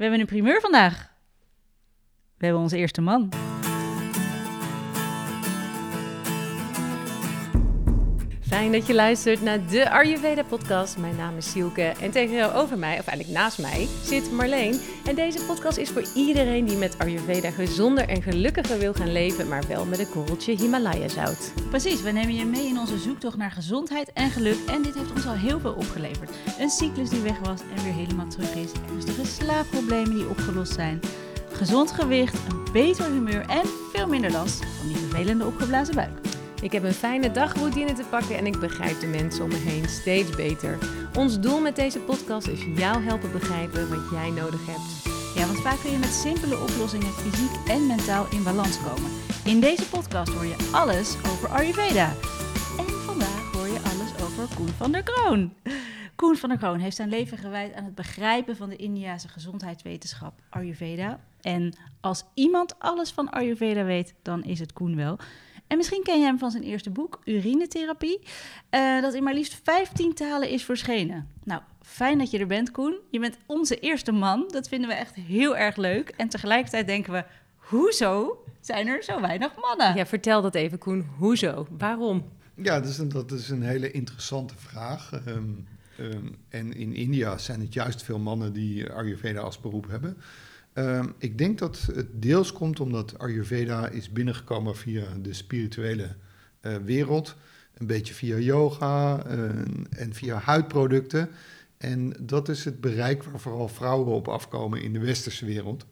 We hebben een primeur vandaag. We hebben onze eerste man. Fijn dat je luistert naar de Ayurveda podcast. Mijn naam is Sielke en tegenover mij, of eigenlijk naast mij, zit Marleen. En deze podcast is voor iedereen die met Ayurveda gezonder en gelukkiger wil gaan leven, maar wel met een korreltje Himalaya zout. Precies, we nemen je mee in onze zoektocht naar gezondheid en geluk. En dit heeft ons al heel veel opgeleverd. Een cyclus die weg was en weer helemaal terug is. Rustige slaapproblemen die opgelost zijn. Gezond gewicht, een beter humeur en veel minder last van die vervelende opgeblazen buik. Ik heb een fijne dagroutine te pakken en ik begrijp de mensen om me heen steeds beter. Ons doel met deze podcast is jou helpen begrijpen wat jij nodig hebt. Ja, want vaak kun je met simpele oplossingen fysiek en mentaal in balans komen. In deze podcast hoor je alles over Ayurveda. En vandaag hoor je alles over Koen van der Kroon. Koen van der Kroon heeft zijn leven gewijd aan het begrijpen van de Indiase gezondheidswetenschap Ayurveda. En als iemand alles van Ayurveda weet, dan is het Koen wel. En misschien ken je hem van zijn eerste boek, Urinetherapie, uh, dat in maar liefst 15 talen is verschenen. Nou, fijn dat je er bent, Koen. Je bent onze eerste man. Dat vinden we echt heel erg leuk. En tegelijkertijd denken we, hoezo zijn er zo weinig mannen? Ja, vertel dat even, Koen. Hoezo? Waarom? Ja, dat is een, dat is een hele interessante vraag. Um, um, en in India zijn het juist veel mannen die Ayurveda als beroep hebben. Um, ik denk dat het deels komt omdat Ayurveda is binnengekomen via de spirituele uh, wereld. Een beetje via yoga uh, en via huidproducten. En dat is het bereik waar vooral vrouwen op afkomen in de westerse wereld.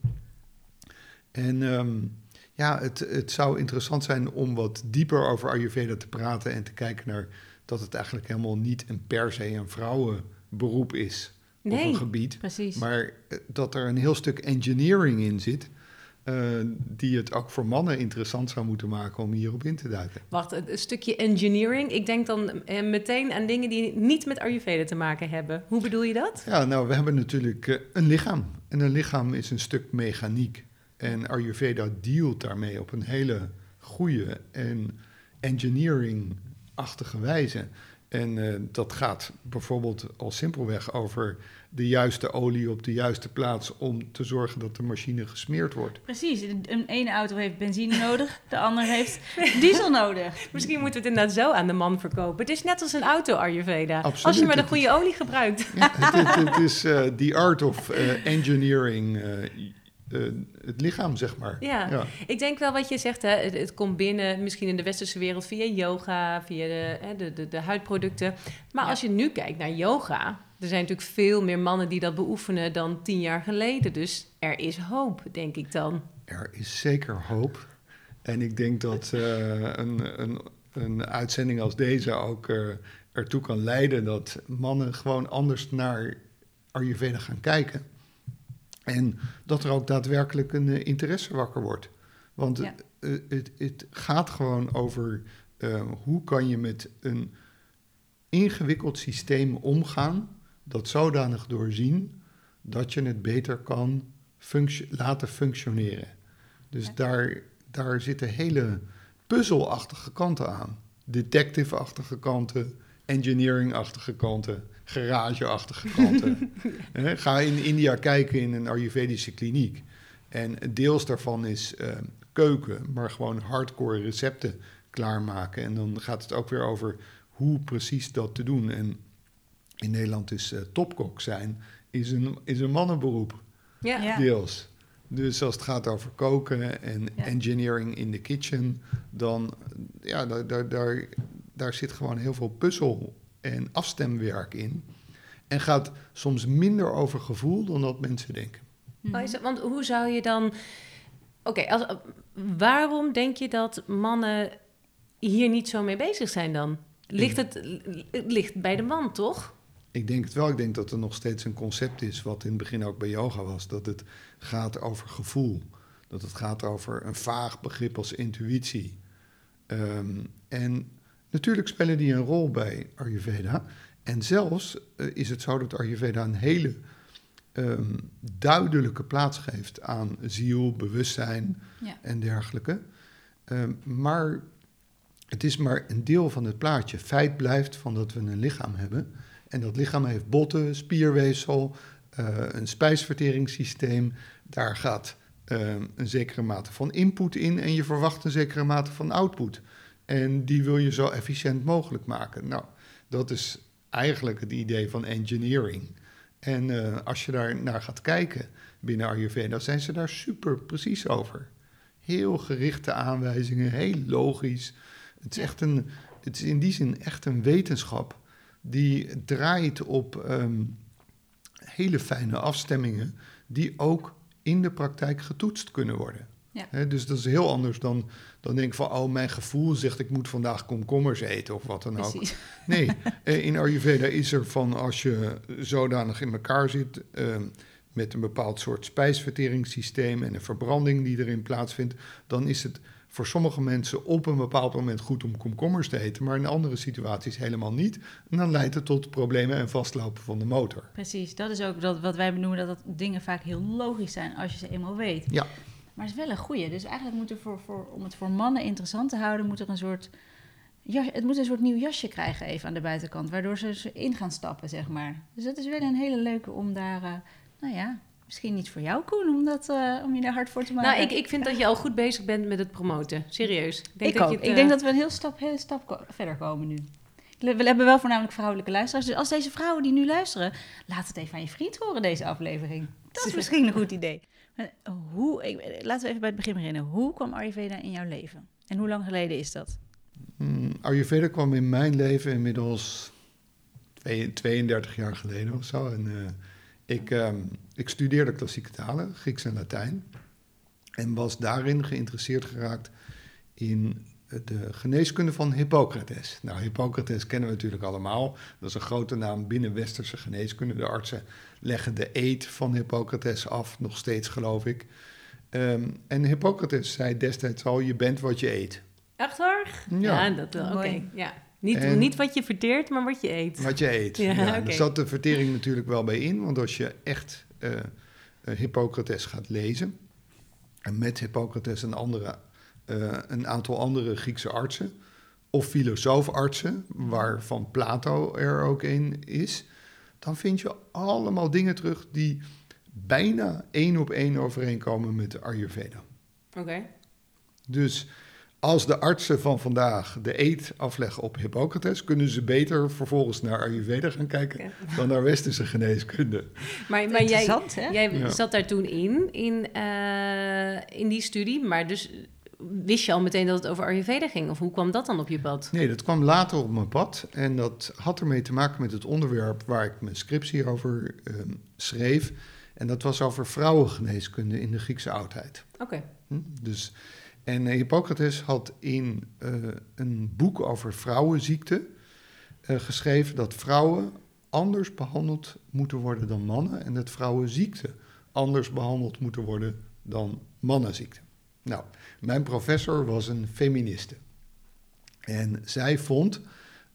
En um, ja, het, het zou interessant zijn om wat dieper over Ayurveda te praten en te kijken naar dat het eigenlijk helemaal niet een per se een vrouwenberoep is nee, of een gebied. Precies. Maar dat er een heel stuk engineering in zit. Uh, die het ook voor mannen interessant zou moeten maken om hierop in te duiken. Wacht, een stukje engineering. Ik denk dan eh, meteen aan dingen die niet met Ayurveda te maken hebben. Hoe bedoel je dat? Ja, nou, we hebben natuurlijk uh, een lichaam. En een lichaam is een stuk mechaniek. En Ayurveda dealt daarmee op een hele goede en engineering-achtige wijze. En dat gaat bijvoorbeeld al simpelweg over de juiste olie op de juiste plaats om te zorgen dat de machine gesmeerd wordt. Precies, een ene auto heeft benzine nodig, de ander heeft diesel nodig. Misschien moeten we het inderdaad zo aan de man verkopen. Het is net als een auto Ayurveda. Absoluut. Als je maar de goede olie gebruikt. Ja, het, het, het, is uh, the art of uh, engineering. Uh, uh, het lichaam, zeg maar. Ja. ja. ik denk wel wat je zegt, hè, het, het, komt binnen, misschien in de westerse wereld via yoga, via de, hè, de, de, de, huidproducten. Maar ja. als je nu kijkt naar yoga, er zijn natuurlijk veel meer mannen die dat beoefenen dan tien jaar geleden. Dus er is hoop, denk ik dan. Er is zeker hoop. En ik denk dat uh, een, een, een, uitzending als deze ook uh, ertoe kan leiden dat mannen gewoon anders naar Ayurveda gaan kijken. En dat er ook daadwerkelijk een uh, interesse wakker wordt. Want ja. het, het, gaat gewoon over hoe kan je met een ingewikkeld systeem omgaan, dat zodanig doorzien dat je het beter kan laten functioneren. Dus ja. daar, daar zitten hele puzzelachtige kanten aan. Detective-achtige kanten, engineering-achtige kanten, garage-achtige kanten. Ga in India kijken in een Ayurvedische kliniek. En deels daarvan is uh, keuken, maar gewoon hardcore recepten klaarmaken. En dan gaat het ook weer over hoe precies dat te doen. En in Nederland is uh, topkok zijn is een, is een mannenberoep, ja. deels. Dus als het gaat over koken en ja. engineering in de kitchen, dan ja, daar, daar, daar, daar zit gewoon heel veel puzzel en afstemwerk in. En gaat soms minder over gevoel dan dat mensen denken. Oh, is het, want hoe zou je dan. Oké, okay, waarom denk je dat mannen hier niet zo mee bezig zijn dan? Ligt het, het ligt bij de man, toch? Ik denk het wel. Ik denk dat er nog steeds een concept is, wat in het begin ook bij yoga was, dat het gaat over gevoel. Dat het gaat over een vaag begrip als intuïtie. Um, en natuurlijk spelen die een rol bij Ayurveda. En zelfs uh, is het zo dat Ayurveda een hele um, duidelijke plaats geeft aan ziel, bewustzijn ja. en dergelijke. Um, maar het is maar een deel van het plaatje. Feit blijft van dat we een lichaam hebben. En dat lichaam heeft botten, spierweefsel, uh, een spijsverteringssysteem. Daar gaat uh, een zekere mate van input in en je verwacht een zekere mate van output. En die wil je zo efficiënt mogelijk maken. Nou, dat is eigenlijk het idee van engineering. En uh, als je daar naar gaat kijken binnen Ayurveda, zijn ze daar super precies over. Heel gerichte aanwijzingen, heel logisch. Het is, echt een, het is in die zin echt een wetenschap die draait op um, hele fijne afstemmingen, die ook in de praktijk getoetst kunnen worden. Ja. dus dat is heel anders dan, dan denk ik van, oh, mijn gevoel zegt ik moet vandaag komkommers eten of wat dan Precies. ook. Nee, eh, in Ayurveda is er van als je zodanig in elkaar zit uh, met een bepaald soort spijsverteringssysteem en een verbranding die erin plaatsvindt, dan is het voor sommige mensen op een bepaald moment goed om komkommers te eten, maar in andere situaties helemaal niet. En dan leidt het tot problemen en vastlopen van de motor. Precies, dat is ook dat, wat wij benoemen dat, dat dingen vaak heel logisch zijn als je ze eenmaal weet. Ja. Maar het is wel een goede. Dus eigenlijk moet er voor, voor, om het voor mannen interessant te houden, moet er een soort. het moet een soort nieuw jasje krijgen even aan de buitenkant, waardoor ze in gaan stappen, zeg maar. Dus dat is wel een hele leuke om daar, uh, nou ja, misschien niet voor jou, Koen, om, dat, uh, om je daar hard voor te maken. Nou, ik, ik vind dat je al goed bezig bent met het promoten. Serieus. Ik, denk ik dat ook. ik denk eh, dat we een heel stap, hele stap verder komen nu. We hebben wel voornamelijk vrouwelijke luisteraars. Dus als deze vrouwen die nu luisteren, laat het even aan je vriend horen, deze aflevering. Dat is misschien een goed idee. Hoe, ik, laten we even bij het begin beginnen. Hoe kwam Ayurveda in jouw leven? En hoe lang geleden is dat? Mm, Ayurveda kwam in mijn leven inmiddels 32 jaar geleden of zo. En, uh, ik, um, ik studeerde klassieke talen, Grieks en Latijn. En was daarin geïnteresseerd geraakt in de geneeskunde van Hippocrates. Nou, Hippocrates kennen we natuurlijk allemaal. Dat is een grote naam binnen westerse geneeskunde. De artsen leggen de eed van Hippocrates af, nog steeds geloof ik. Um, en Hippocrates zei destijds al, je bent wat je eet. Echt waar? Ja, ja dat wel. Oké, ja. Niet, niet wat je verteert, maar wat je eet. Wat je eet. Ja, ja. Er zat de vertering natuurlijk wel bij in, want als je echt uh, Hippocrates gaat lezen, en met Hippocrates een, andere, uh, een aantal andere Griekse artsen, of filosoofartsen, waarvan Plato er ook in is, dan vind je allemaal dingen terug die bijna één op één overeenkomen met de Ayurveda. Oké. Dus als de artsen van vandaag de eet afleggen op Hippocrates, kunnen ze beter vervolgens naar Ayurveda gaan kijken dan naar westerse geneeskunde. Maar, maar jij, jij zat daar toen in, in, uh, in die studie, maar dus wist je al meteen dat het over Ayurveda ging? Of hoe kwam dat dan op je pad? Nee, dat kwam later op mijn pad. En dat had ermee te maken met het onderwerp waar ik mijn scriptie over uh, schreef. En dat was over vrouwengeneeskunde in de Griekse oudheid. Oké. Hm? Dus en eh, Hippocrates had in uh, een boek over vrouwenziekte uh, geschreven dat vrouwen anders behandeld moeten worden dan mannen en dat vrouwenziekte anders behandeld moeten worden dan mannenziekte. Nou, mijn professor was een feministe. En zij vond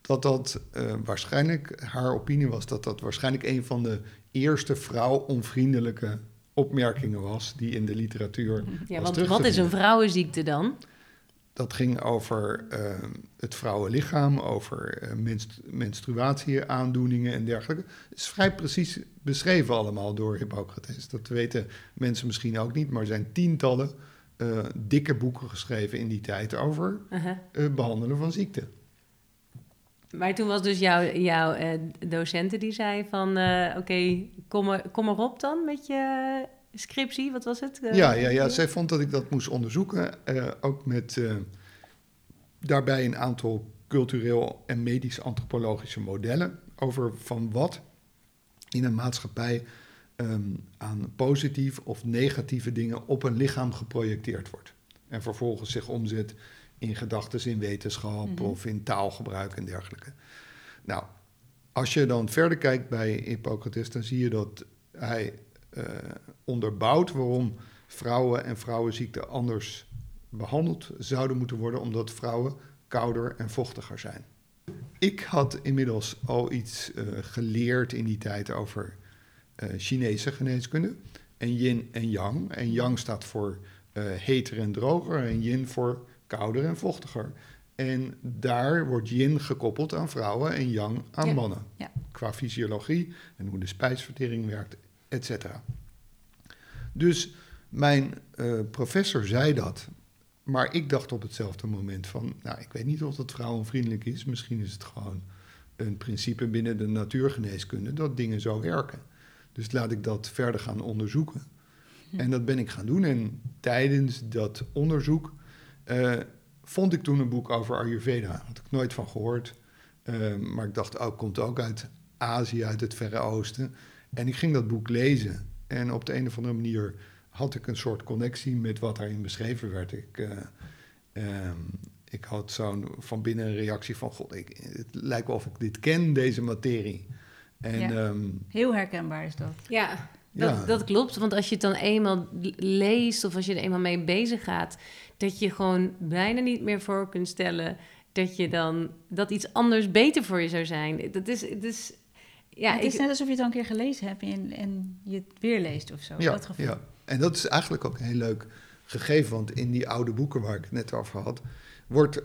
dat dat waarschijnlijk, haar opinie was dat dat waarschijnlijk een van de eerste vrouwonvriendelijke opmerkingen was die in de literatuur. Ja, want wat is een vrouwenziekte dan? Dat ging over uh, het vrouwenlichaam, over uh, menstruatieaandoeningen en dergelijke. Het is vrij precies beschreven allemaal door Hippocrates. Dat weten mensen misschien ook niet, maar er zijn tientallen uh, dikke boeken geschreven in die tijd over -huh. behandelen van ziekte. Maar toen was dus jouw, jouw uh, docenten die zei van... Uh, oké, kom, er, kom erop dan met je scriptie. Wat was het? Uh, ja, ja, ja, zij vond dat ik dat moest onderzoeken. ook met daarbij een aantal cultureel en medisch-antropologische modellen... over van wat in een maatschappij um, aan positieve of negatieve dingen op een lichaam geprojecteerd wordt. En vervolgens zich omzet in gedachten in wetenschap mhm. of in taalgebruik en dergelijke. Nou, als je dan verder kijkt bij Hippocrates, dan zie je dat hij uh, onderbouwt waarom vrouwen en vrouwenziekten anders behandeld zouden moeten worden, omdat vrouwen kouder en vochtiger zijn. Ik had inmiddels al iets uh, geleerd in die tijd over uh, Chinese geneeskunde. En yin en yang. En yang staat voor heter en droger en yin voor kouder en vochtiger. En daar wordt yin gekoppeld aan vrouwen en yang aan mannen. Ja. Qua fysiologie en hoe de spijsvertering werkt, et cetera. Dus mijn uh, professor zei dat, maar ik dacht op hetzelfde moment van, nou, ik weet niet of dat vrouwenvriendelijk is. Misschien is het gewoon een principe binnen de natuurgeneeskunde dat dingen zo werken. Dus laat ik dat verder gaan onderzoeken. Hm. En dat ben ik gaan doen. En tijdens dat onderzoek uh, vond ik toen een boek over Ayurveda. Had ik nooit van gehoord. Uh, maar ik dacht, oh, komt ook uit Azië, uit het Verre Oosten. En ik ging dat boek lezen. En op de een of andere manier had ik een soort connectie met wat daarin beschreven werd. Ik, uh, ik had zo'n van binnen een reactie van: God, ik, het lijkt wel of ik dit ken, deze materie. En, ja. um, Heel herkenbaar is dat. Ja, dat, ja. dat klopt. Want als je het dan eenmaal leest of als je er eenmaal mee bezig gaat, dat je gewoon bijna niet meer voor kunt stellen dat je dan dat iets anders beter voor je zou zijn. Dat is, het is ja, het is net alsof je het al een keer gelezen hebt en, en je het weer leest of zo. Ja, dat gevoel. ja, en dat is eigenlijk ook een heel leuk gegeven, want in die oude boeken waar ik het net over had, wordt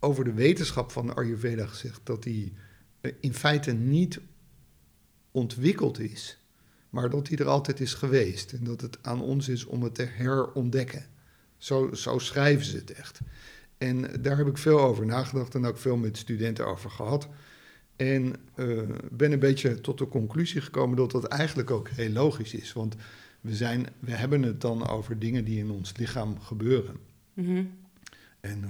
over de wetenschap van Ayurveda gezegd dat die eh, in feite niet ontwikkeld is, maar dat die er altijd is geweest en dat het aan ons is om het te herontdekken. Zo, zo schrijven ze het echt. En daar heb ik veel over nagedacht en ook veel met studenten over gehad. En uh, ben een beetje tot de conclusie gekomen dat dat eigenlijk ook heel logisch is. Want we, zijn, we hebben het dan over dingen die in ons lichaam gebeuren. Mhm. En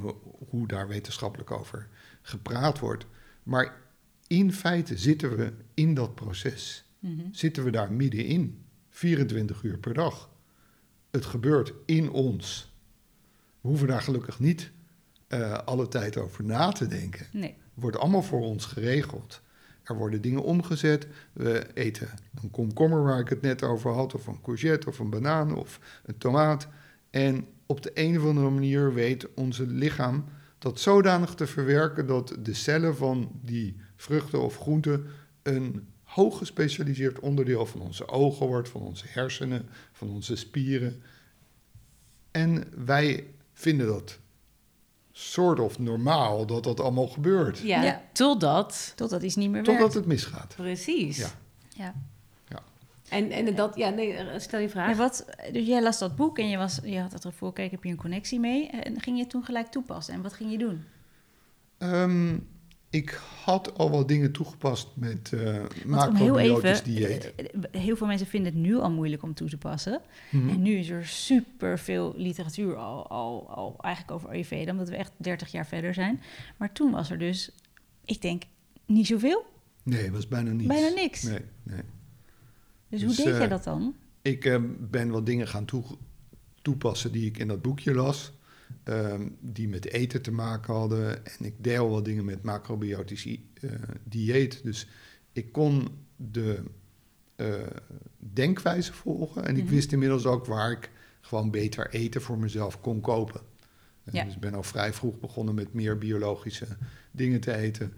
hoe daar wetenschappelijk over gepraat wordt. Maar in feite zitten we in dat proces. Mhm. Zitten we daar middenin. 24 uur per dag. Het gebeurt in ons. We hoeven daar gelukkig niet uh, alle tijd over na te denken. Nee. Wordt allemaal voor ons geregeld. Er worden dingen omgezet. We eten een komkommer waar ik het net over had, of een courgette, of een banaan, of een tomaat. En op de een of andere manier weet onze lichaam dat zodanig te verwerken dat de cellen van die vruchten of groenten een hoog gespecialiseerd onderdeel van onze ogen wordt, van onze hersenen, van onze spieren. En wij vinden dat soort of normaal dat dat allemaal gebeurt. Ja, ja. totdat... Totdat iets niet meer werkt. Totdat het misgaat. Precies. Ja. ja. ja. En, en dat, ja, nee, stel je vraag. wat, dus jij las dat boek en je, was, je had het ervoor, kijk, heb je een connectie mee? En ging je toen gelijk toepassen? En wat ging je doen? Um, ik had al wat dingen toegepast met uh, macrobiotisch dieet. Eh, heel veel mensen vinden het nu al moeilijk om toe te passen. Mhm. En nu is er super veel literatuur al, al, al eigenlijk over Ayurveda, omdat we echt 30 jaar verder zijn. Maar toen was er dus, ik denk, niet zoveel. Nee, was bijna niets. Bijna niks. Nee, nee. Dus, hoe dus, deed uh, jij dat dan? Ik ben wat dingen gaan toe, toepassen die ik in dat boekje las. Ehm, die met eten te maken hadden. En ik deel wel dingen met macrobiotisch uh, dieet. Dus ik kon de uh, denkwijze volgen. En ik mhm. wist inmiddels ook waar ik gewoon beter eten voor mezelf kon kopen. Ja. Dus ik ben al vrij vroeg begonnen met meer biologische dingen te eten.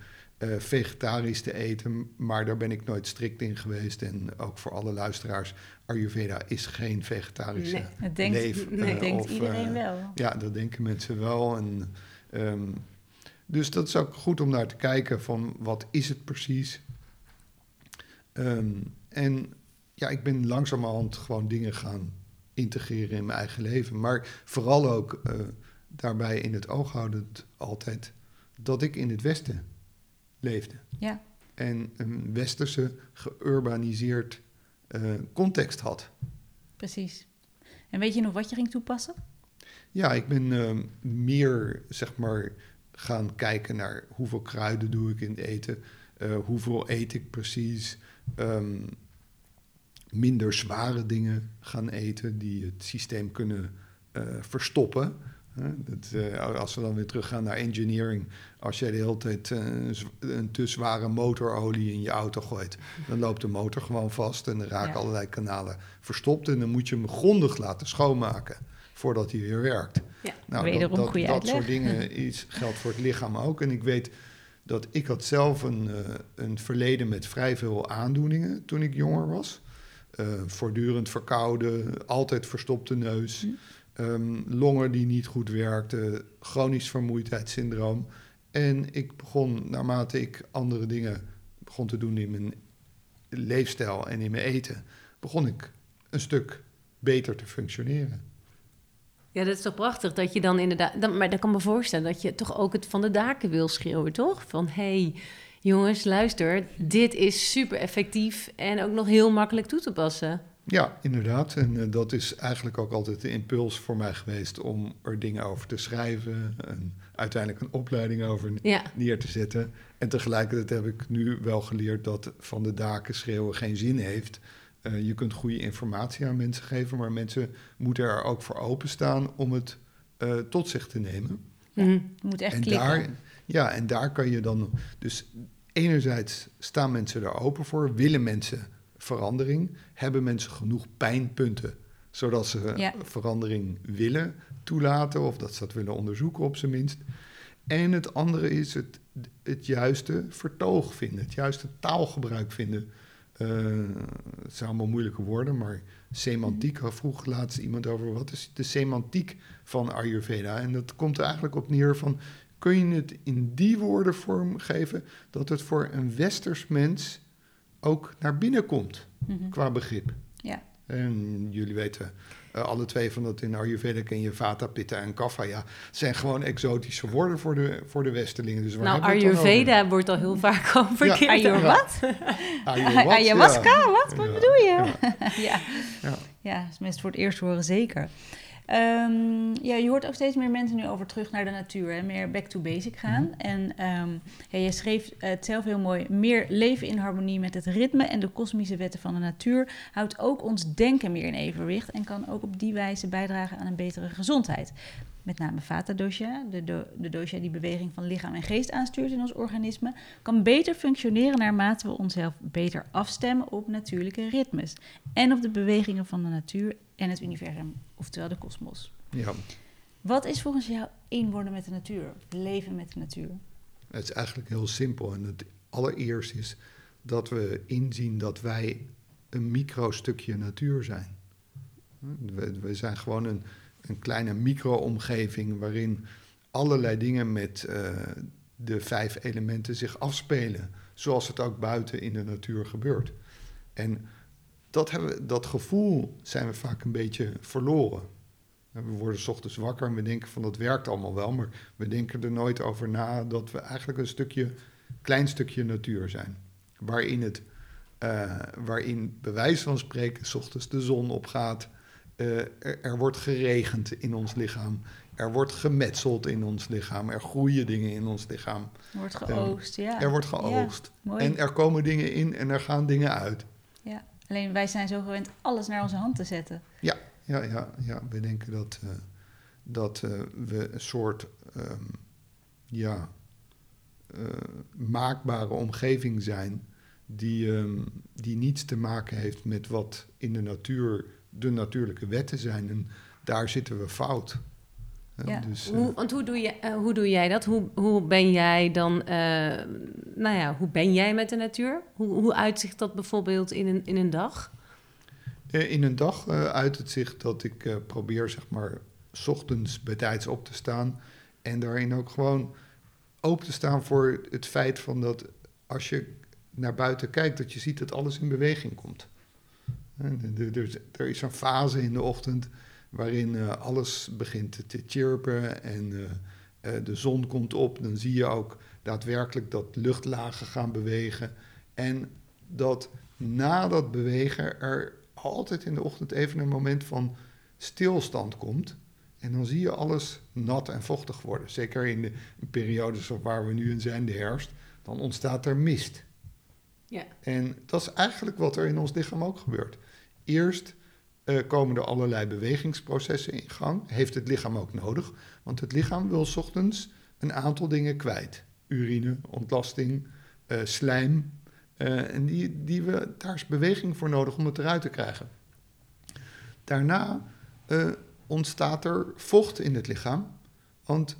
Vegetarisch te eten, maar daar ben ik nooit strikt in geweest. En ook voor alle luisteraars, Ayurveda is geen vegetarische nee, het denkt, leef. Nee, uh, denkt iedereen uh, wel. Ja, dat denken mensen wel. En, um, dus dat is ook goed om naar te kijken van wat is het precies. Um, en ja, ik ben langzamerhand gewoon dingen gaan integreren in mijn eigen leven. Maar vooral ook daarbij in het oog houdend altijd dat ik in het Westen leefde. Ja. En een westerse, geurbaniseerd uh, context had. Precies. En weet je nog wat je ging toepassen? Ja, ik ben uh, meer, zeg maar, gaan kijken naar hoeveel kruiden doe ik in het eten. Uh, hoeveel eet ik precies. Um, minder zware dingen gaan eten die het systeem kunnen uh, verstoppen. Dat, uh, als we dan weer teruggaan naar engineering, als jij de hele tijd uh, een te zware motorolie in je auto gooit, dan loopt de motor gewoon vast en dan raken allerlei kanalen verstopt en dan moet je hem grondig laten schoonmaken voordat hij weer werkt. Ja, nou, dat, dat, dat soort dingen iets geldt voor het lichaam ook. En ik weet dat ik had zelf een, uh, een verleden met vrij veel aandoeningen toen ik jonger was. voortdurend verkouden, altijd verstopte neus. Hm. Um, longen die niet goed werkten, chronisch vermoeidheidssyndroom. En ik begon, naarmate ik andere dingen begon te doen in mijn leefstijl en in mijn eten, begon ik een stuk beter te functioneren. Ja, dat is toch prachtig dat je dan inderdaad... Maar dan kan me voorstellen dat je toch ook het van de daken wil schreeuwen, toch? Van, hey, jongens, luister, dit is super effectief en ook nog heel makkelijk toe te passen. Ja, inderdaad. En uh, dat is eigenlijk ook altijd de impuls voor mij geweest om er dingen over te schrijven en uiteindelijk een opleiding over Ja. neer te zetten. En tegelijkertijd heb ik nu wel geleerd dat van de daken schreeuwen geen zin heeft. Uh, je kunt goede informatie aan mensen geven, maar mensen moeten er ook voor openstaan om het uh, tot zich te nemen. Ja, je moet echt en klikken. daar, ja, en daar kan je dan. Dus enerzijds staan mensen er open voor, willen mensen verandering, hebben mensen genoeg pijnpunten zodat ze Ja. verandering willen toelaten of dat ze dat willen onderzoeken op zijn minst. En het andere is het, het juiste vertoog vinden, het juiste taalgebruik vinden. Eh, het zijn allemaal moeilijke woorden, maar semantiek. Er vroeg laatst iemand over wat is de semantiek van Ayurveda. En dat komt er eigenlijk op neer van, kun je het in die woorden vormgeven dat het voor een westers mens ook naar binnen komt Mhm. qua begrip. Ja. En jullie weten eh, alle twee van dat in Ayurveda ken je Vata, Pitta en Kapha. Ja, het zijn gewoon exotische woorden voor de, voor de Westelingen. Dus waar Nou, Ayurveda wordt al heel vaak al verkeerd. Ayur Ja. wat? over? Ayahuasca. Ayahuasca, wat? Wat Ja. bedoel je? Ja. ja. Ja. Ja, mensen voor het eerst horen zeker. Ehm, ja, je hoort ook steeds meer mensen nu over terug naar de natuur en meer back to basic gaan. Mhm. En ehm ja, je schreef het zelf heel mooi: meer leven in harmonie met het ritme en de kosmische wetten van de natuur houdt ook ons denken meer in evenwicht en kan ook op die wijze bijdragen aan een betere gezondheid. Met name Vata dosha, de, do- de dosha die beweging van lichaam en geest aanstuurt in ons organisme, kan beter functioneren naarmate we onszelf beter afstemmen op natuurlijke ritmes en op de bewegingen van de natuur en het universum, oftewel de kosmos. Ja, Wat is volgens jou één worden met de natuur? Leven met de natuur? het is eigenlijk heel simpel. En het allereerst is dat we inzien dat wij een microstukje natuur zijn. We, we zijn gewoon een, een kleine micro-omgeving waarin allerlei dingen met eh, de vijf elementen zich afspelen. Zoals het ook buiten in de natuur gebeurt. En dat, hebben, dat gevoel zijn we vaak een beetje verloren. We worden 's ochtends wakker en we denken van dat werkt allemaal wel, maar we denken er nooit over na dat we eigenlijk een stukje, klein stukje natuur zijn. Waarin het, eh, waarin bij wijze van spreken 's ochtends de zon opgaat, eh, er, er wordt geregend in ons lichaam, er wordt gemetseld in ons lichaam, er groeien dingen in ons lichaam, Er wordt geoogst, ja. er wordt geoogst. En er komen dingen in en er gaan dingen uit. Ja. Alleen wij zijn zo gewend alles naar onze hand te zetten. Ja, ja, ja. We denken dat, eh, dat eh, we een soort ehm, ja, eh, maakbare omgeving zijn die, ehm, die niets te maken heeft met wat in de natuur de natuurlijke wetten zijn. En daar zitten we fout. Ja. Dus, eh, Hoe, want hoe doe, je, eh, hoe doe jij dat? Hoe, hoe ben jij dan, eh, nou ja, hoe ben jij met de natuur? Hoe, hoe uitzicht dat bijvoorbeeld in een, in een dag? Eh, In een dag eh, uit het zicht dat ik eh, probeer, zeg maar, 's ochtends bijtijds op te staan. En daarin ook gewoon open te staan voor het feit van dat als je naar buiten kijkt, dat je ziet dat alles in beweging komt. Er- Er is een fase in de ochtend waarin eh, alles begint te chirpen en eh, eh, de zon komt op. Dan zie je ook daadwerkelijk dat luchtlagen gaan bewegen. En dat na dat bewegen er altijd in de ochtend even een moment van stilstand komt. En dan zie je alles nat en vochtig worden. Zeker in de periodes waar we nu in zijn, de herfst. Dan ontstaat er mist. Ja. En dat is eigenlijk wat er in ons lichaam ook gebeurt. Eerst eh, komen er allerlei bewegingsprocessen in gang. Heeft het lichaam ook nodig. Want het lichaam wil ochtends een aantal dingen kwijt. Urine, ontlasting, eh, slijm. Eh, en die, die we, daar is beweging voor nodig om het eruit te krijgen. Daarna ontstaat er vocht in het lichaam. Want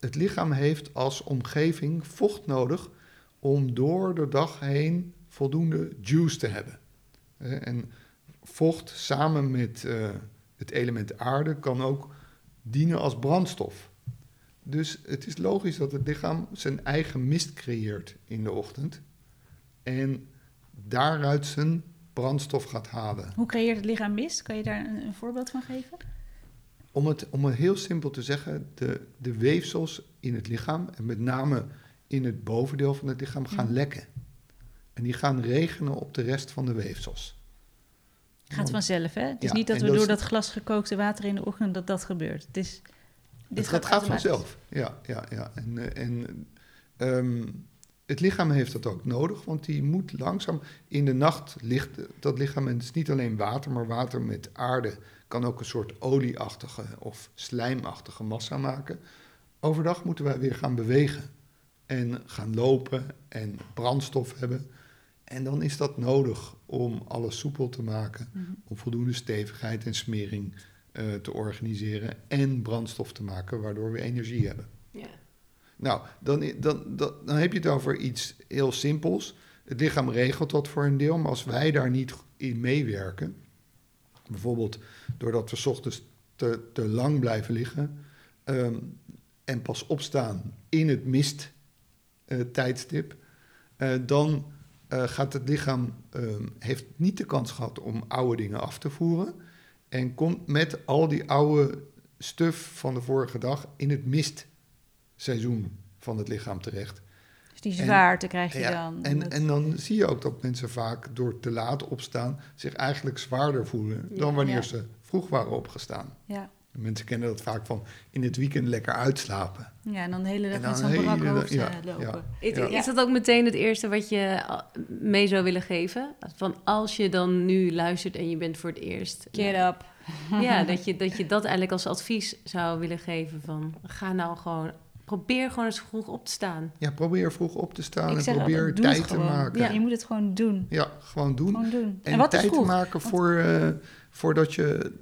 het lichaam heeft als omgeving vocht nodig om door de dag heen voldoende juice te hebben. En vocht samen met eh, het element aarde kan ook dienen als brandstof. Dus het is logisch dat het lichaam zijn eigen mist creëert in de ochtend. En daaruit zijn brandstof gaat halen. Hoe creëert het lichaam mist? Kan je daar een, een voorbeeld van geven? Om het, om het heel simpel te zeggen, de, de weefsels in het lichaam, en met name in het bovendeel van het lichaam, gaan lekken. En die gaan regenen op de rest van de weefsels. Gaat vanzelf, hè? Het is Ja, niet dat we door dat glas gekookte water in de ochtend dat dat gebeurt. Het is, dit het, gaat vanzelf. Ja, ja, ja. En, eh, en ehm, het lichaam heeft dat ook nodig, want die moet langzaam in de nacht ligt dat lichaam. En het is niet alleen water, maar water met aarde kan ook een soort olieachtige of slijmachtige massa maken. Overdag moeten wij weer gaan bewegen en gaan lopen en brandstof hebben. En dan is dat nodig om alles soepel te maken, Mhm. om voldoende stevigheid en smering eh, te organiseren en brandstof te maken, waardoor we energie hebben. Ja. Nou, dan, dan, dan, dan heb je het over iets heel simpels. Het lichaam regelt dat voor een deel, maar als wij daar niet in meewerken, bijvoorbeeld doordat we 's ochtends te, te lang blijven liggen ehm, en pas opstaan in het mist eh, tijdstip, eh, dan eh, gaat het lichaam ehm, heeft niet de kans gehad om oude dingen af te voeren en komt met al die oude stuf van de vorige dag in het mistseizoen van het lichaam terecht. Dus die En- zwaarte krijg je Ja, dan. en, en dan zie je ook dat mensen vaak door te laat opstaan zich eigenlijk zwaarder voelen dan wanneer Ja. ze vroeg waren opgestaan. ja. Mensen kennen dat vaak van in het weekend lekker uitslapen. ja, en dan de hele dag En met zo'n dag- hoofd ja, eh, lopen. ja. Is, Ja. is dat ook meteen het eerste wat je eh, mee zou willen geven? Van als je dan nu luistert en je bent voor het eerst. Get up. Ja, dat je, dat je dat eigenlijk als advies zou willen geven van ga nou gewoon, probeer gewoon eens vroeg op te staan. Ja, probeer vroeg op te staan Ik en probeer tijd te maken. Ja, Ja, je moet het gewoon doen. gewoon doen. Gewoon doen. En, En, wat is tijd te maken voor, eh, voordat je,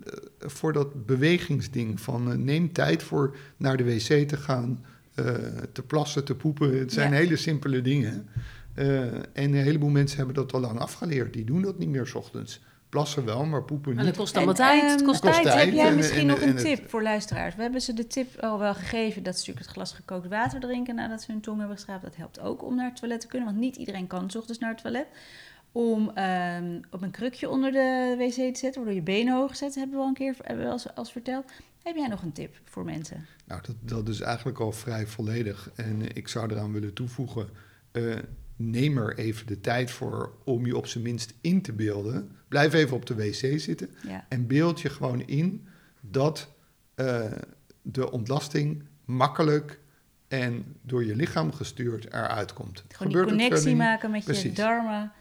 eh, voor dat bewegingsding. Van eh, neem tijd voor naar de wc te gaan, eh, te plassen, te poepen. Het zijn Ja. hele simpele dingen. Eh, en een heleboel mensen hebben dat al lang afgeleerd. Die doen dat niet meer 's ochtends. Plassen wel, maar poepen Maar niet. dat kost allemaal tijd. Het ehm, kost kost tijd. tijd. Heb jij en- misschien en- nog een het- tip voor luisteraars? We hebben ze de tip al wel gegeven dat ze natuurlijk het glas gekookt water drinken nadat ze hun tong hebben geschraapt. Dat helpt ook om naar het toilet te kunnen, want niet iedereen kan 's ochtends naar het toilet. Om ehm, op een krukje onder de wc te zetten, waardoor je benen hoog zet, hebben we al een keer hebben we eens, als verteld. Heb jij nog een tip voor mensen? Nou, dat, dat is eigenlijk al vrij volledig. En ik zou eraan willen toevoegen: eh, neem er even de tijd voor om je op zijn minst in te beelden. Blijf even op de wc zitten Ja, en beeld je gewoon in dat eh, de ontlasting makkelijk en door je lichaam gestuurd eruit komt. gewoon Gebeurt die connectie maken met je darmen.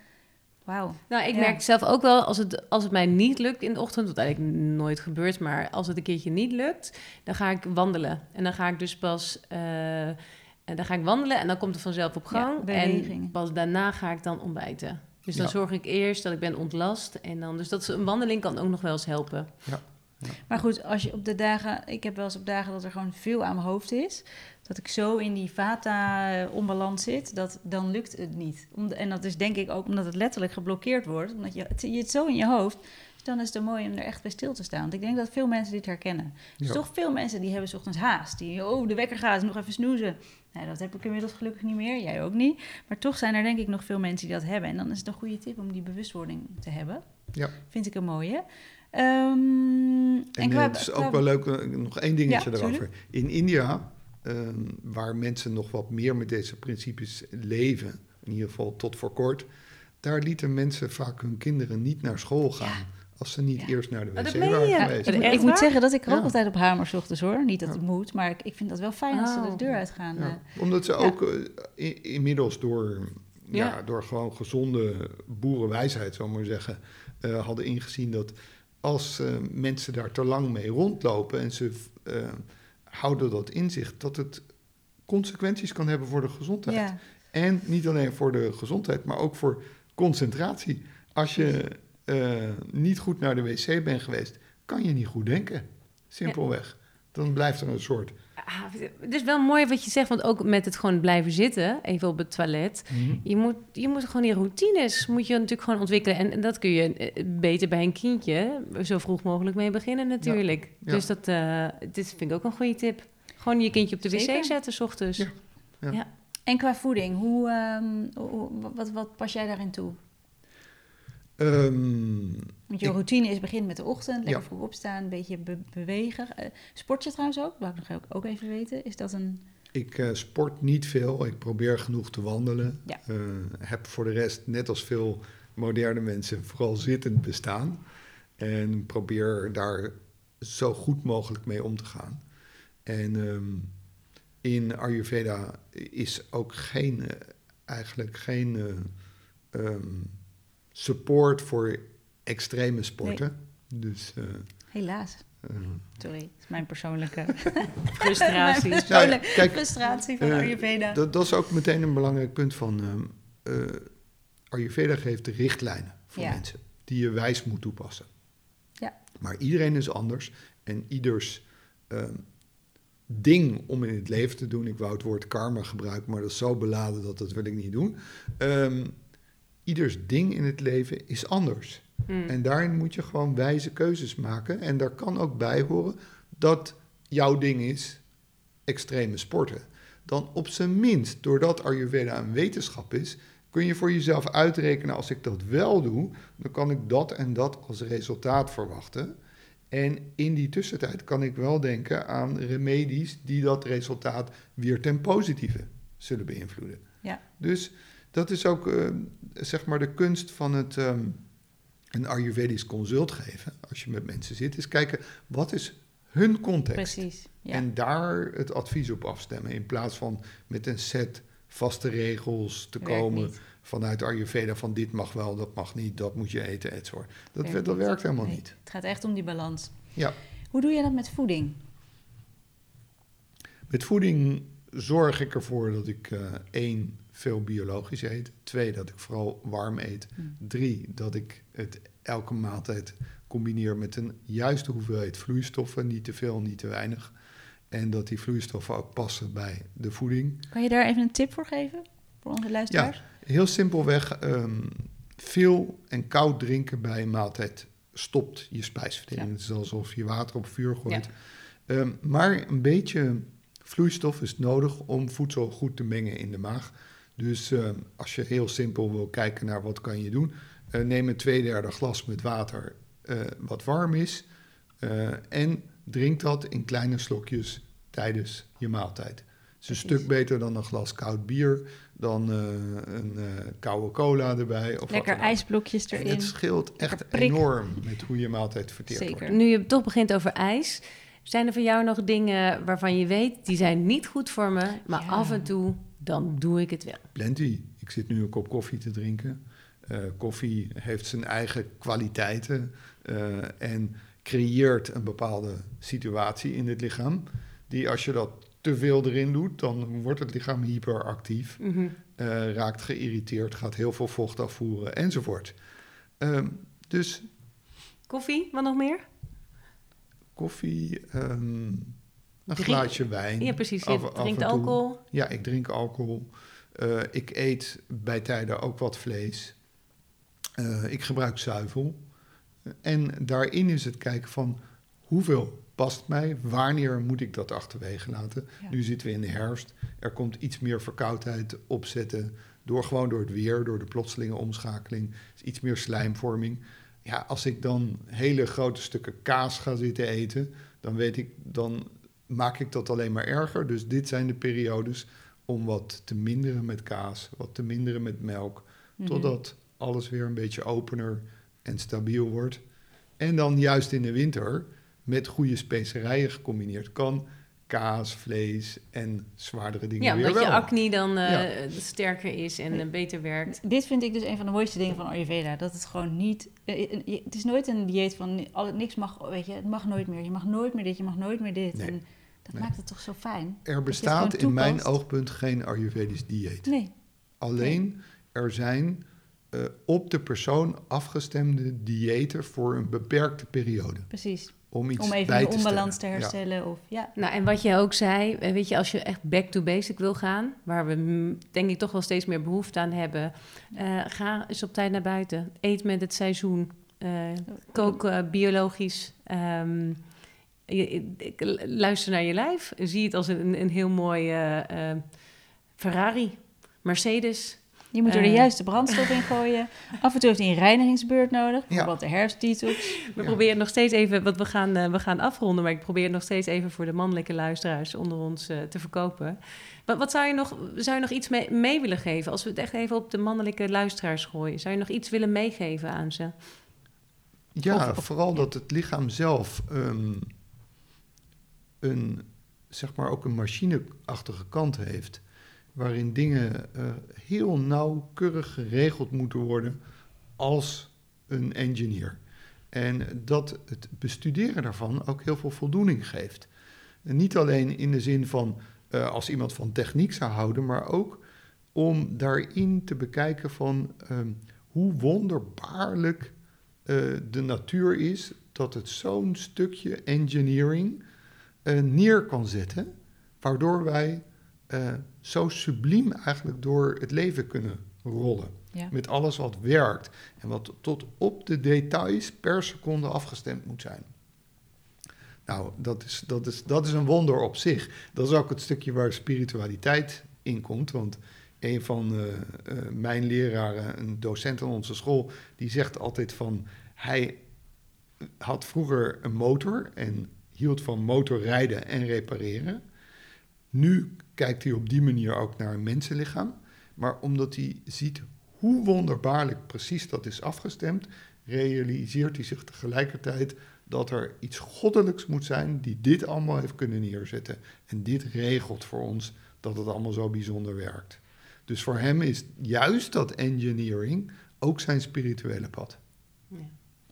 Wauw. Nou, ik Ja. merk zelf ook wel, als het, als het mij niet lukt in de ochtend, wat eigenlijk nooit gebeurt, maar als het een keertje niet lukt, dan ga ik wandelen. En dan ga ik dus pas, eh, en dan ga ik wandelen en dan komt het vanzelf op Ja, gang. en pas daarna ga ik dan ontbijten. Dus dan Ja. zorg ik eerst dat ik ben ontlast. En dan, dus dat een wandeling kan ook nog wel eens helpen. Maar goed, als je op de dagen, ik heb wel eens op dagen dat er gewoon veel aan mijn hoofd is, dat ik zo in die vata-onbalans zit, dat dan lukt het niet. Om de- en dat is denk ik ook omdat het letterlijk geblokkeerd wordt, omdat je het, je het zo in je hoofd. Dus dan is het mooi om er echt bij stil te staan. Want ik denk dat veel mensen dit herkennen. Dus Ja. toch veel mensen die hebben 's ochtends haast. Die, oh, de wekker gaat, nog even snoezen. Nou, dat heb ik inmiddels gelukkig niet meer. Jij ook niet. Maar toch zijn er denk ik nog veel mensen die dat hebben. En dan is het een goede tip om die bewustwording te hebben. Ja. Vind ik een mooie. Ehm, En, en qua- eh, het is qua- ook wel leuk, eh, nog één dingetje Ja, erover. In India, ehm, waar mensen nog wat meer met deze principes leven, in ieder geval tot voor kort, daar lieten mensen vaak hun kinderen niet naar school gaan als ze niet Ja. eerst naar de wc dat waren je? geweest. Ik, moet- ik moet waar? zeggen dat ik er ook Ja. altijd op hamer 's ochtends hoor. Niet dat Ja. het moet, maar ik, ik vind dat wel fijn als ze Oh. de deur uitgaan. Ja, eh. omdat ze ook inmiddels door, ja. Ja. door gewoon gezonde boerenwijsheid, zou ik maar zeggen, eh, hadden ingezien dat als eh, mensen daar te lang mee rondlopen en ze eh, houden dat in zich, dat het consequenties kan hebben voor de gezondheid. ja. En niet alleen voor de gezondheid, maar ook voor concentratie. Als je eh, niet goed naar de wc bent geweest, kan je niet goed denken. Simpelweg. Dan blijft er een soort. Ah, het is wel mooi wat je zegt, want ook met het gewoon blijven zitten, even op het toilet. Je moet, je moet gewoon die routines moet je natuurlijk gewoon ontwikkelen. En, en dat kun je eh, beter bij een kindje zo vroeg mogelijk mee beginnen natuurlijk. Ja. Dus dat eh, dit vind ik ook een goede tip. Gewoon je kindje op de wc zetten s ochtends. Ja. Ja. En qua voeding, hoe, ehm, hoe- wat, wat pas jij daarin toe? Ehm, Want je ik- routine is begint met de ochtend, lekker Ja. vroeg opstaan, een beetje be- bewegen. Eh, sport je trouwens ook? Wou ik nog ook- even weten. Is dat een... Ik eh, sport niet veel. Ik probeer genoeg te wandelen. Ja. Eh, heb voor de rest, net als veel moderne mensen, vooral zittend bestaan. En probeer daar zo goed mogelijk mee om te gaan. En ehm, in Ayurveda is ook geen, eigenlijk geen eh, ehm, support voor extreme sporten. Dus eh, Helaas. eh, Sorry, dat is mijn persoonlijke, Frustratie. mijn persoonlijke kijk, frustratie van eh, Ayurveda. Dat, dat is ook meteen een belangrijk punt van ehm, eh, Ayurveda geeft de richtlijnen voor Ja. mensen die je wijs moet toepassen. Ja. Maar iedereen is anders en ieders ehm, ding om in het leven te doen, ik wou het woord karma gebruiken, maar dat is zo beladen dat dat wil ik niet doen. Ehm, ieders ding in het leven is anders. Mm. En daarin moet je gewoon wijze keuzes maken. En daar kan ook bij horen dat jouw ding is extreme sporten. Dan op zijn minst, doordat Ayurveda een wetenschap is, kun je voor jezelf uitrekenen: als ik dat wel doe, dan kan ik dat en dat als resultaat verwachten. En in die tussentijd kan ik wel denken aan remedies die dat resultaat weer ten positieve zullen beïnvloeden. Ja. Dus dat is ook eh, zeg maar de kunst van het ehm, een Ayurvedisch consult geven. Als je met mensen zit, is kijken wat is hun context. Precies. Ja. En daar het advies op afstemmen. In plaats van met een set vaste regels te Werkt komen niet. vanuit Ayurveda van dit mag wel, dat mag niet, dat moet je eten, et cetera. Dat, Werkt dat werkt helemaal Nee, niet. Het gaat echt om die balans. Ja. Hoe doe je dat met voeding? Met voeding zorg ik ervoor dat ik eh, één, veel biologisch eet. Twee, dat ik vooral warm eet. Hmm. Drie, dat ik het elke maaltijd combineer met een juiste hoeveelheid vloeistoffen. Niet te veel, niet te weinig. En dat die vloeistoffen ook passen bij de voeding. Kan je daar even een tip voor geven? Voor onze luisteraars? Heel simpelweg, ehm, veel en koud drinken bij een maaltijd stopt je spijsvertering. Ja. Het is alsof je water op vuur gooit. Ja. Ehm, maar een beetje vloeistof is nodig om voedsel goed te mengen in de maag. Dus ehm, als je heel simpel wil kijken naar wat kan je doen, eh, neem een twee derde glas met water eh, wat warm is eh, en drink dat in kleine slokjes tijdens je maaltijd. Het is een Precies. stuk beter dan een glas koud bier, dan eh, een eh, koude cola erbij. Of Lekker ijsblokjes En erin. het scheelt echt prik. enorm met hoe je maaltijd verteerd Zeker. wordt. Nu je het toch begint over ijs. Zijn er voor jou nog dingen waarvan je weet, die zijn niet goed voor me, maar Ja. af en toe, dan doe ik het wel. Plenty. Ik zit nu een kop koffie te drinken. Eh, koffie heeft zijn eigen kwaliteiten eh, en creëert een bepaalde situatie in het lichaam. Die als je dat te veel erin doet, dan wordt het lichaam hyperactief, Mhm. eh, raakt geïrriteerd, gaat heel veel vocht afvoeren enzovoort. Ehm, dus Koffie, wat nog meer? koffie, ehm, een Drink- glaasje wijn. Ja, precies. Je af- drinkt alcohol. Ja, ik drink alcohol. Eh, ik eet bij tijden ook wat vlees. Eh, ik gebruik zuivel. En daarin is het kijken van hoeveel past mij, wanneer moet ik dat achterwege laten. Ja. Nu zitten we in de herfst, er komt iets meer verkoudheid opzetten, door, gewoon door het weer, door de plotselinge omschakeling, is iets meer slijmvorming. Ja, als ik dan hele grote stukken kaas ga zitten eten, dan weet ik, dan maak ik dat alleen maar erger. Dus dit zijn de periodes om wat te minderen met kaas, wat te minderen met melk, Mhm. totdat alles weer een beetje opener en stabiel wordt. En dan juist in de winter, met goede specerijen gecombineerd, kan kaas, vlees en zwaardere dingen Ja, weer omdat je wel. acne dan eh, Ja. sterker is en eh, beter werkt. Dit vind ik dus een van de mooiste dingen van Ayurveda. Dat het gewoon niet... eh, je- Het is nooit een dieet van niks mag, weet je, het mag nooit meer. Je mag nooit meer dit, je mag nooit meer dit. Nee. En dat Nee. maakt het toch zo fijn? Er bestaat in mijn oogpunt geen Ayurvedisch dieet. Nee. Alleen er zijn eh, op de persoon afgestemde diëten voor een beperkte periode. Precies. Om iets Om even bij de te onbalans te. Ja. herstellen. Of, ja. Nou, en wat je ook zei, eh, weet je, als je echt back to basic wil gaan, waar we mm, denk ik toch wel steeds meer behoefte aan hebben, eh, ga eens op tijd naar buiten. Eet met het seizoen. Eh, kook biologisch. Ehm, je- ik- luister naar je lijf. Zie het als een, een heel mooi eh, eh, Ferrari, Mercedes. Je moet er de Eh. juiste brandstof in gooien. Af en toe heeft hij een reinigingsbeurt nodig. Ja. Bijvoorbeeld de herfstdetox. We Ja. proberen nog steeds even, want we gaan, we gaan afronden, maar ik probeer het nog steeds even voor de mannelijke luisteraars onder ons eh, te verkopen. Wat, wat zou je nog, zou je nog iets mee, mee willen geven als we het echt even op de mannelijke luisteraars gooien? Zou je nog iets willen meegeven aan ze? Ja, Of- of- vooral ja. dat het lichaam zelf ehm, een, zeg maar ook een machineachtige kant heeft. Waarin dingen eh, heel nauwkeurig geregeld moeten worden als een engineer. En dat het bestuderen daarvan ook heel veel voldoening geeft. Niet alleen in de zin van eh, als iemand van techniek zou houden, maar ook om daarin te bekijken van ehm, hoe wonderbaarlijk eh, de natuur is dat het zo'n stukje engineering neer kan zetten, waardoor wij eh, zo subliem eigenlijk door het leven kunnen rollen. Ja. Met alles wat werkt en wat tot op de details per seconde afgestemd moet zijn. Nou, dat is, dat, is, dat is een wonder op zich. Dat is ook het stukje waar spiritualiteit in komt. Want een van eh, eh, mijn leraren, een docent aan onze school, die zegt altijd van hij had vroeger een motor en hield van motorrijden en repareren. Nu kijkt hij op die manier ook naar een mensenlichaam. Maar omdat hij ziet hoe wonderbaarlijk precies dat is afgestemd, realiseert hij zich tegelijkertijd dat er iets goddelijks moet zijn die dit allemaal heeft kunnen neerzetten. En dit regelt voor ons dat het allemaal zo bijzonder werkt. Dus voor hem is juist dat engineering ook zijn spirituele pad.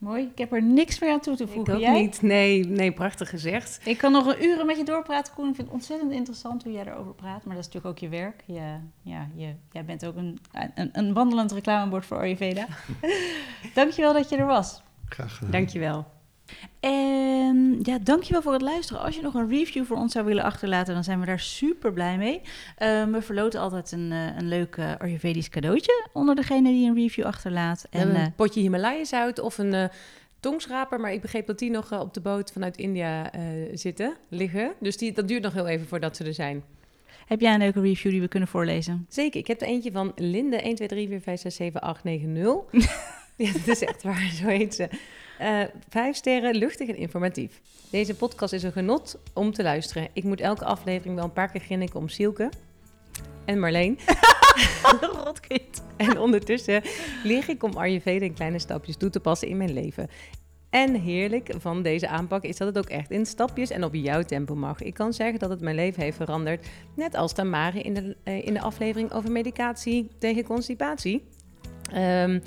Mooi. Ik heb er niks meer aan toe te Ik voegen. ook Jij? niet. Nee, nee, prachtig gezegd. Ik kan nog een uren met je doorpraten, Koen. Ik vind het ontzettend interessant hoe jij erover praat. Maar dat is natuurlijk ook je werk. Je, ja, je, jij bent ook een, een, een wandelend reclamebord voor Ayurveda. Dankjewel dat je er was. Graag gedaan. Dankjewel. En ja, dankjewel voor het luisteren. Als je nog een review voor ons zou willen achterlaten, dan zijn we daar super blij mee. Ehm, we verloten altijd een, eh, een leuk eh, Ayurvedisch cadeautje onder degene die een review achterlaat. En hebben eh, een potje Himalaya-zout of een tongschraper. Maar ik begreep dat die nog op de boot vanuit India zitten, liggen. Dus die, dat duurt nog heel even voordat ze er zijn. heb jij een leuke review die we kunnen voorlezen? Zeker, ik heb er eentje van Linde 1, 2, 3, 4, 5, 6, 7, 8, 9, 0. ja, dat is echt waar, zo heet ze. Eh, vijf sterren, luchtig en informatief. Deze podcast is een genot om te luisteren. Ik moet elke aflevering wel een paar keer grinniken om Sielke en Marleen. Rotkind. En ondertussen leer ik om Ayurveda in kleine stapjes toe te passen in mijn leven. En heerlijk van deze aanpak is dat het ook echt in stapjes en op jouw tempo mag. Ik kan zeggen dat het mijn leven heeft veranderd. Net als Tamare in de, eh, in de aflevering over medicatie tegen constipatie. Ehm,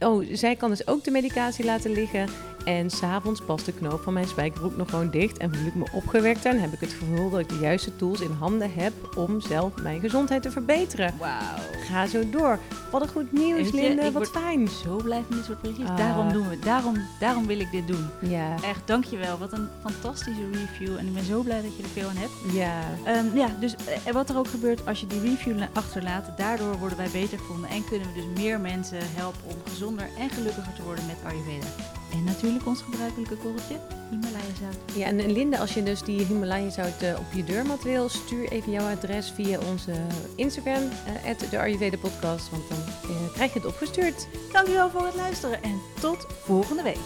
oh, zij kan dus ook de medicatie laten liggen. En s'avonds past de knoop van mijn spijkerbroek nog gewoon dicht. En voel ik me opgewekt en heb ik het gevoel dat ik de juiste tools in handen heb om zelf mijn gezondheid te verbeteren. Wauw. Ga zo door. Wat een goed nieuws, Linde. Wat word- fijn. Zo blij van dit soort berichtjes. Ah. Daarom doen we het. Daarom, daarom wil ik dit doen. Ja. Echt, dankjewel. Wat een fantastische review. En ik ben zo blij dat je er veel aan hebt. Ja. Ehm, ja, dus eh, wat er ook gebeurt als je die review la- achterlaat, daardoor worden wij beter gevonden en kunnen we dus meer mensen helpen om gezonder en gelukkiger te worden met Ayurveda. En natuurlijk ons gebruikelijke korreltje, Himalaya zout. ja, en Linde, als je dus die Himalaya zout eh, op je deurmat wil, stuur even jouw adres via onze Instagram, uh, de Ayurveda podcast, want dan eh, krijg je het opgestuurd. Dankjewel voor het luisteren en tot volgende week.